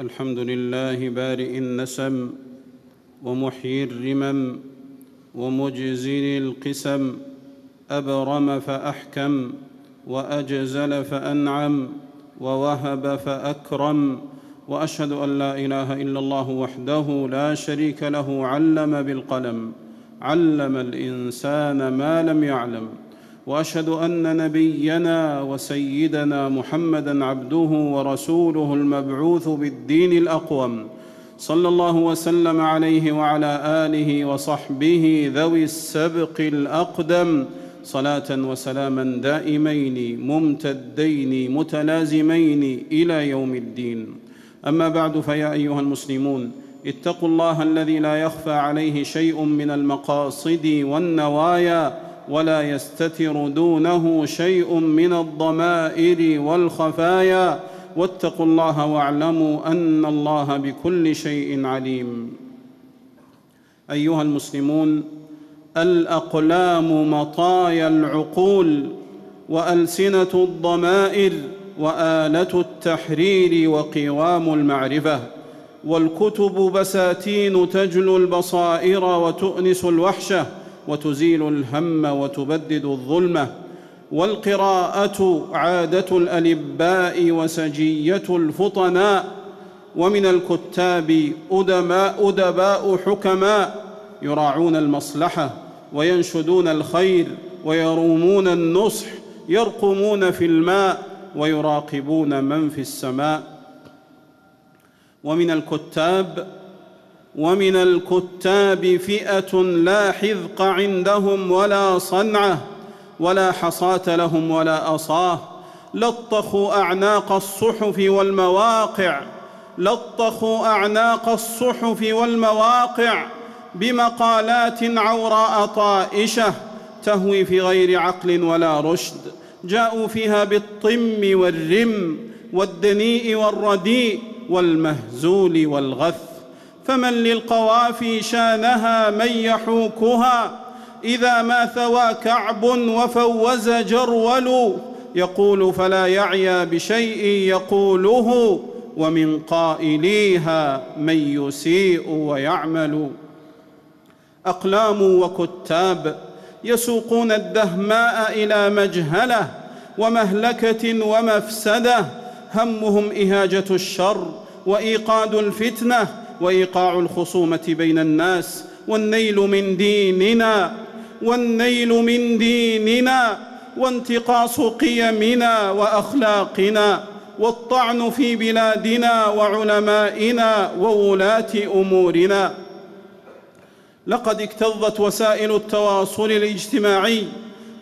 الحمد لله بارئ النسم ومحيي الرمم ومجزل القسم أبرم فأحكم وأجزل فأنعم ووهب فأكرم. وأشهد أن لا إله إلا الله وحده لا شريك له علم بالقلم علم الإنسان ما لم يعلم. وأشهد أن نبينا وسيدنا محمدا عبده ورسوله المبعوث بالدين الأقوم. صلى الله وسلم عليه وعلى آله وصحبه ذوي السبق الأقدم. صلاة وسلاما دائمين ممتدين متلازمين إلى يوم الدين. أما بعد فيا أيها المسلمون اتقوا الله الذي لا يخفى عليه شيء من المقاصد والنوايا ولا يستتر دونه شيء من الضمائر والخفايا. واتقوا الله واعلموا أن الله بكل شيء عليم. أيها المسلمون الأقلام مطايا العقول وألسنة الضمائر وآلة التحرير وقوام المعرفة. والكتب بساتين تجلو البصائر وتؤنس الوحشة. وتزيل الهم وتبدد الظلمة والقراءة عادة الألباء وسجية الفطناء ومن الكتاب أدماء أدباء حكماء يراعون المصلحة وينشدون الخير ويرومون النصح يرقمون في الماء ويراقبون من في السماء. ومن الكتاب ومن الكتاب فئة لا حذق عندهم ولا صنعه ولا حصاة لهم ولا أصاه. لطخوا أعناق الصحف والمواقع لطخوا أعناق الصحف والمواقع بمقالات عوراء طائشة تهوي في غير عقل ولا رشد. جاءوا فيها بالطم والرم والدنيء والرديء والمهزول والغث. فمن للقوافي شانها من يحوكها. إذا ما ثوى كعب وفوز جرول يقول فلا يعيا بشيء يقوله ومن قائليها من يسيء ويعمل. أقلام وكتاب يسوقون الدهماء إلى مجهلة ومهلكة ومفسدة همهم إهاجة الشر وإيقاد الفتنة وإيقاع الخصومة بين الناس والنيل من ديننا والنيل من ديننا وانتقاص قيمنا وأخلاقنا والطعن في بلادنا وعلمائنا وولاة أمورنا. لقد اكتظت وسائل التواصل الاجتماعي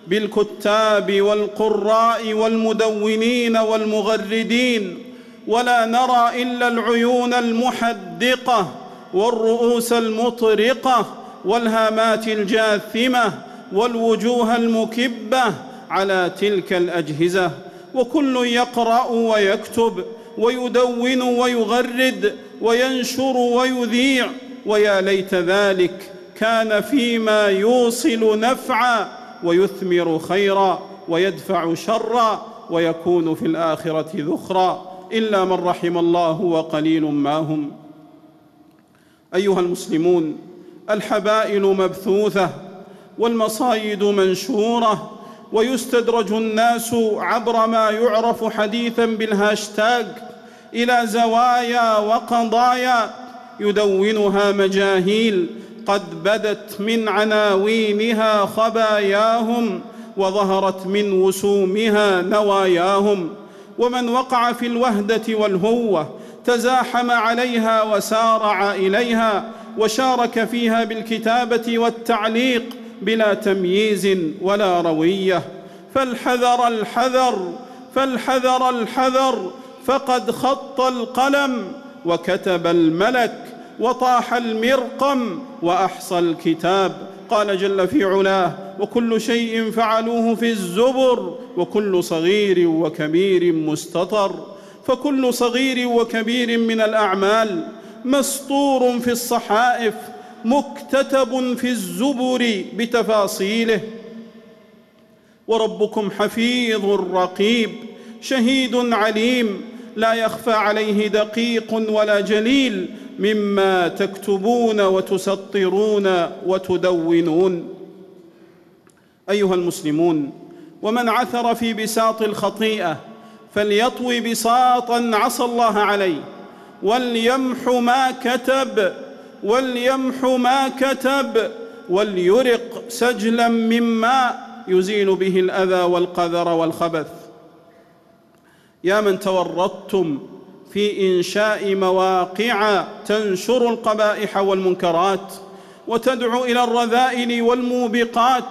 بالكتاب والقراء والمدونين والمغردين ولا نرى إلا العيون المحدقة والرؤوس المطرقة والهامات الجاثمة والوجوه المكبة على تلك الأجهزة. وكل يقرأ ويكتب ويدون ويغرد وينشر ويذيع. ويا ليت ذلك كان فيما يوصل نفعا ويثمر خيرا ويدفع شرا ويكون في الآخرة ذخرا. إلا من رحم الله وقليل ما هم. أيها المسلمون الحبائل مبثوثة والمصايد منشورة ويستدرج الناس عبر ما يعرف حديثا بالهاشتاج إلى زوايا وقضايا يدونها مجاهيل قد بدت من عناوينها خباياهم وظهرت من وسومها نواياهم. ومن وقع في الوهدة والهوة تزاحم عليها وسارع إليها وشارك فيها بالكتابة والتعليق بلا تمييز ولا روية. فالحذر الحذر فالحذر الحذر فقد خط القلم وكتب الملك وطاح المرقم وأحصى الكتاب. قال جل في علاه وكل شيء فعلوه في الزبر وكل صغير وكبير مستطر. فكل صغير وكبير من الأعمال مسطور في الصحائف مكتتب في الزبر بتفاصيله. وربكم حفيظ رقيب شهيد عليم لا يخفى عليه دقيق ولا جليل. مما تكتبون وتسطرون وتدونون. أيها المسلمون ومن عثر في بساط الخطيئة فليطوي بساطا عصى الله عليه. وليمح ما كتب وليمح ما كتب وليرق سجلا من ماء يزيل به الاذى والقذر والخبث. يا من تورطتم في إنشاء مواقع تنشر القبائح والمنكرات وتدعو إلى الرذائل والموبقات.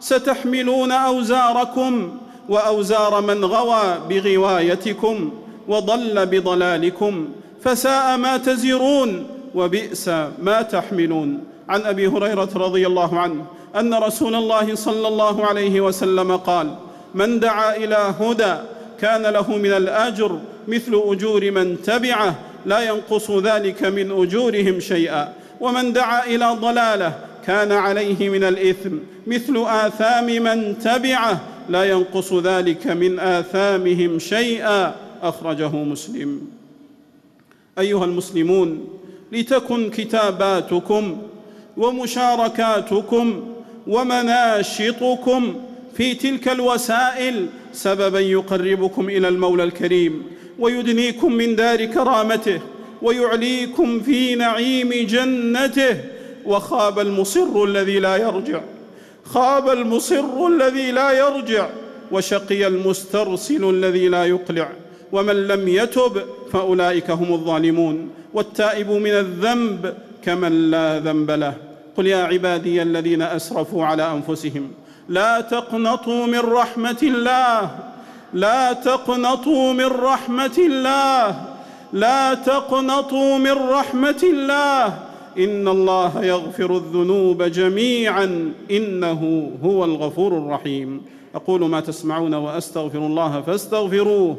ستحملون أوزاركم وأوزار من غوى بغوايتكم وضل بضلالكم فساء ما تزرون وبئس ما تحملون. عن أبي هريرة رضي الله عنه أن رسول الله صلى الله عليه وسلم قال من دعا إلى هدى كان له من الأجر مثل أجور من تبعه لا ينقص ذلك من أجورهم شيئا. ومن دعا إلى ضلاله كان عليه من الإثم مثل آثام من تبعه لا ينقص ذلك من آثامهم شيئا. أخرجه مسلم. أيها المسلمون لتكن كتاباتكم ومشاركاتكم ومناشطكم في تلك الوسائل سببا يقربكم إلى المولى الكريم ويدنيكم من دار كرامته ويعليكم في نعيم جنته. وخاب المصر الذي لا يرجع خاب المصر الذي لا يرجع وشقي المسترسل الذي لا يقلع. ومن لم يتب فأولئك هم الظالمون والتائب من الذنب كمن لا ذنب له. قل يا عبادي الذين أسرفوا على أنفسهم لا تقنطوا من رحمة الله. لا تقنطوا من رحمة الله. لا تقنطوا من رحمة الله. إن الله يغفر الذنوب جميعا. إنه هو الغفور الرحيم. أقول ما تسمعون وأستغفر الله فاستغفروه.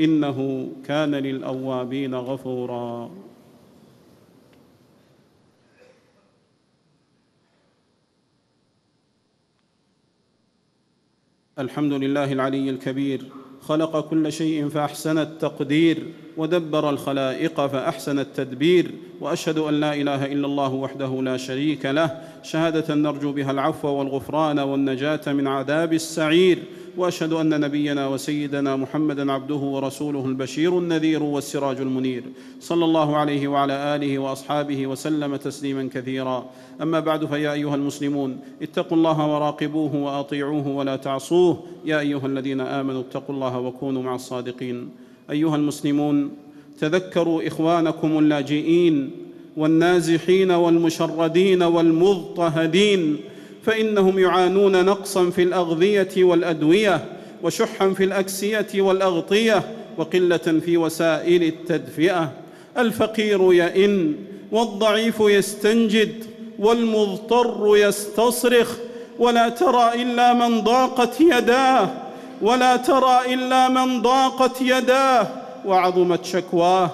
إنه كان للأوابين غفورا. الحمد لله العلي الكبير خلق كل شيء فأحسن التقدير ودبر الخلائق فأحسن التدبير وأشهد أن لا إله إلا الله وحده لا شريك له شهادة نرجو بها العفو والغفران والنجاة من عذاب السعير. وأشهد أن نبينا وسيدنا محمدا عبده ورسوله البشير النذير والسراج المنير. صلى الله عليه وعلى آله وأصحابه وسلم تسليما كثيرا. أما بعد فيا أيها المسلمون اتقوا الله وراقبوه وأطيعوه ولا تعصوه. يا أيها الذين آمنوا اتقوا الله وكونوا مع الصادقين. أيها المسلمون تذكروا إخوانكم اللاجئين والنازحين والمشردين والمضطهدين فإنهم يعانون نقصا في الأغذية والأدوية وشحا في الأكسية والأغطية وقلة في وسائل التدفئة. الفقير يئن والضعيف يستنجد والمضطر يستصرخ. ولا ترى إلا من ضاقت يداه ولا ترى إلا من ضاقت يداه وعظمت شكواه.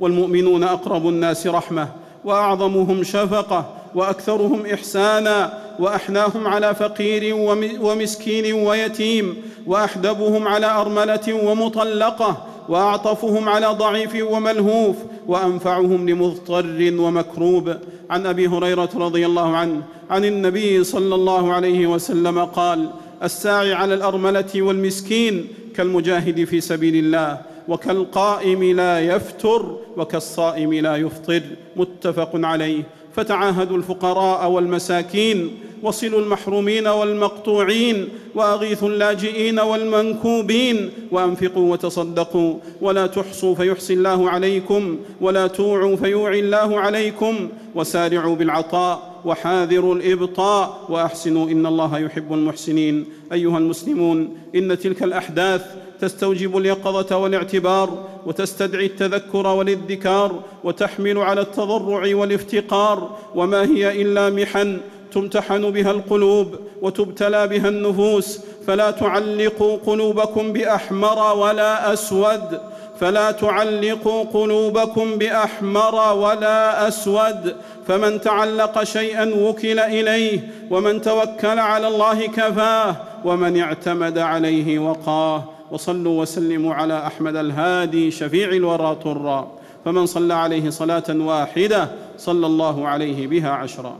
والمؤمنون أقرب الناس رحمة وأعظمهم شفقة وأكثرهم إحسانا وأحناهم على فقير ومسكين ويتيم وأحدبهم على أرملة ومطلقة وأعطفهم على ضعيف وملهوف وأنفعهم لمضطر ومكروب. عن أبي هريرة رضي الله عنه عن النبي صلى الله عليه وسلم قال الساعي على الأرملة والمسكين كالمجاهد في سبيل الله وكالقائم لا يفتر وكالصائم لا يفطر. متفق عليه. فتعاهدوا الفقراء والمساكين وصلوا المحرومين والمقطوعين وأغيثوا اللاجئين والمنكوبين وأنفقوا وتصدقوا. ولا تحصوا فيحصي الله عليكم ولا توعوا فيوعي الله عليكم وسارعوا بالعطاء. وحاذروا الإبطاء وأحسنوا إن الله يحب المحسنين. أيها المسلمون إن تلك الأحداث تستوجب اليقظة والاعتبار وتستدعي التذكر والادكار وتحمل على التضرع والافتقار. وما هي إلا محن تمتحن بها القلوب وتبتلى بها النفوس. فلا تعلقوا قلوبكم بأحمر ولا أسود. فلا تعلقوا قلوبكم بأحمر ولا أسود فمن تعلق شيئا وكل إليه ومن توكل على الله كفاه ومن اعتمد عليه وقاه. وصلوا وسلموا على أحمد الهادي شفيع الورى طرا. فمن صلى عليه صلاة واحدة صلى الله عليه بها عشرا.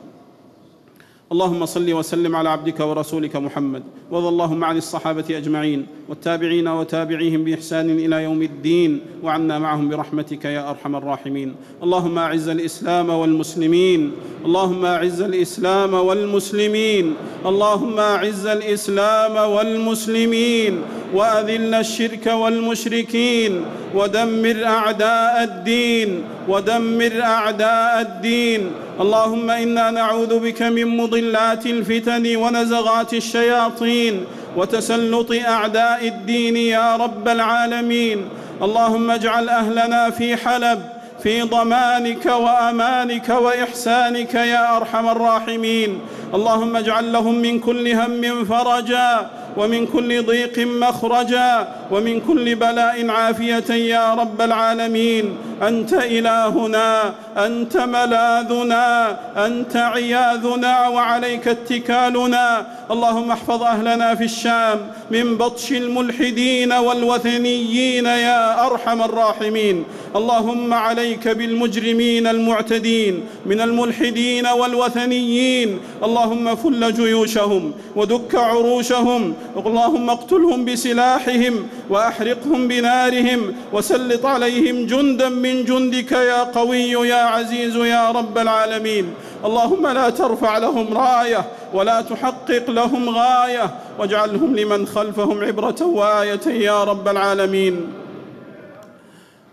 اللهم صل وسلم على عبدك ورسولك محمد وارض اللهم عن الصحابة أجمعين والتابعين وتابعيهم بإحسان إلى يوم الدين وعنا معهم برحمتك يا أرحم الراحمين اللهم أعز الإسلام والمسلمين اللهم أعز الإسلام والمسلمين اللهم أعز الإسلام والمسلمين وأذل الشرك والمشركين ودمر أعداء الدين ودمر أعداء الدين. اللهم إنا نعوذ بك من مضلات الفتن ونزغات الشياطين وتسلط أعداء الدين يا رب العالمين. اللهم اجعل أهلنا في حلب في ضمانك وأمانك وإحسانك يا أرحم الراحمين. اللهم اجعل لهم من كل هم فرجا ومن كل ضيق مخرجا ومن كل بلاء عافية يا رب العالمين. أنت إلهنا أنت ملاذنا أنت عياذنا وعليك اتكالنا. اللهم احفظ أهلنا في الشام من بطش الملحدين والوثنيين يا أرحم الراحمين. اللهم عليك بالمجرمين المعتدين من الملحدين والوثنيين. اللهم فل جيوشهم ودك عروشهم. اللهم اقتلهم بسلاحهم وأحرقهم بنارهم وسلط عليهم جندا من جندك يا قوي يا عزيز يا رب العالمين. اللهم لا ترفع لهم راية ولا تحقق لهم غاية واجعلهم لمن خلفهم عبرة وآية يا رب العالمين.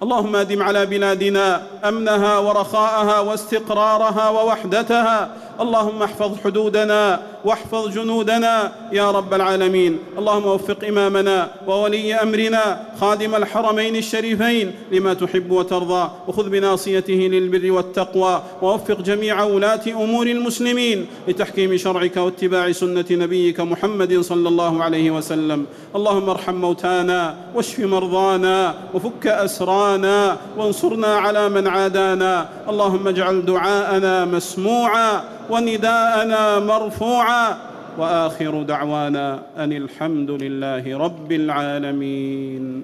اللهم أدم على بلادنا أمنها ورخاءها واستقرارها ووحدتها اللهم احفظ حدودنا واحفظ جنودنا يا رب العالمين. اللهم وفق إمامنا وولي أمرنا خادم الحرمين الشريفين لما تحب وترضى. وخذ بناصيته للبر والتقوى. ووفق جميع ولاة أمور المسلمين لتحكيم شرعك واتباع سنة نبيك محمد صلى الله عليه وسلم. اللهم ارحم موتانا واشف مرضانا وفك أسرانا وانصرنا على من عادانا. اللهم اجعل دعاءنا مسموعا ونداءنا مرفوعا وآخر دعوانا أن الحمد لله رب العالمين.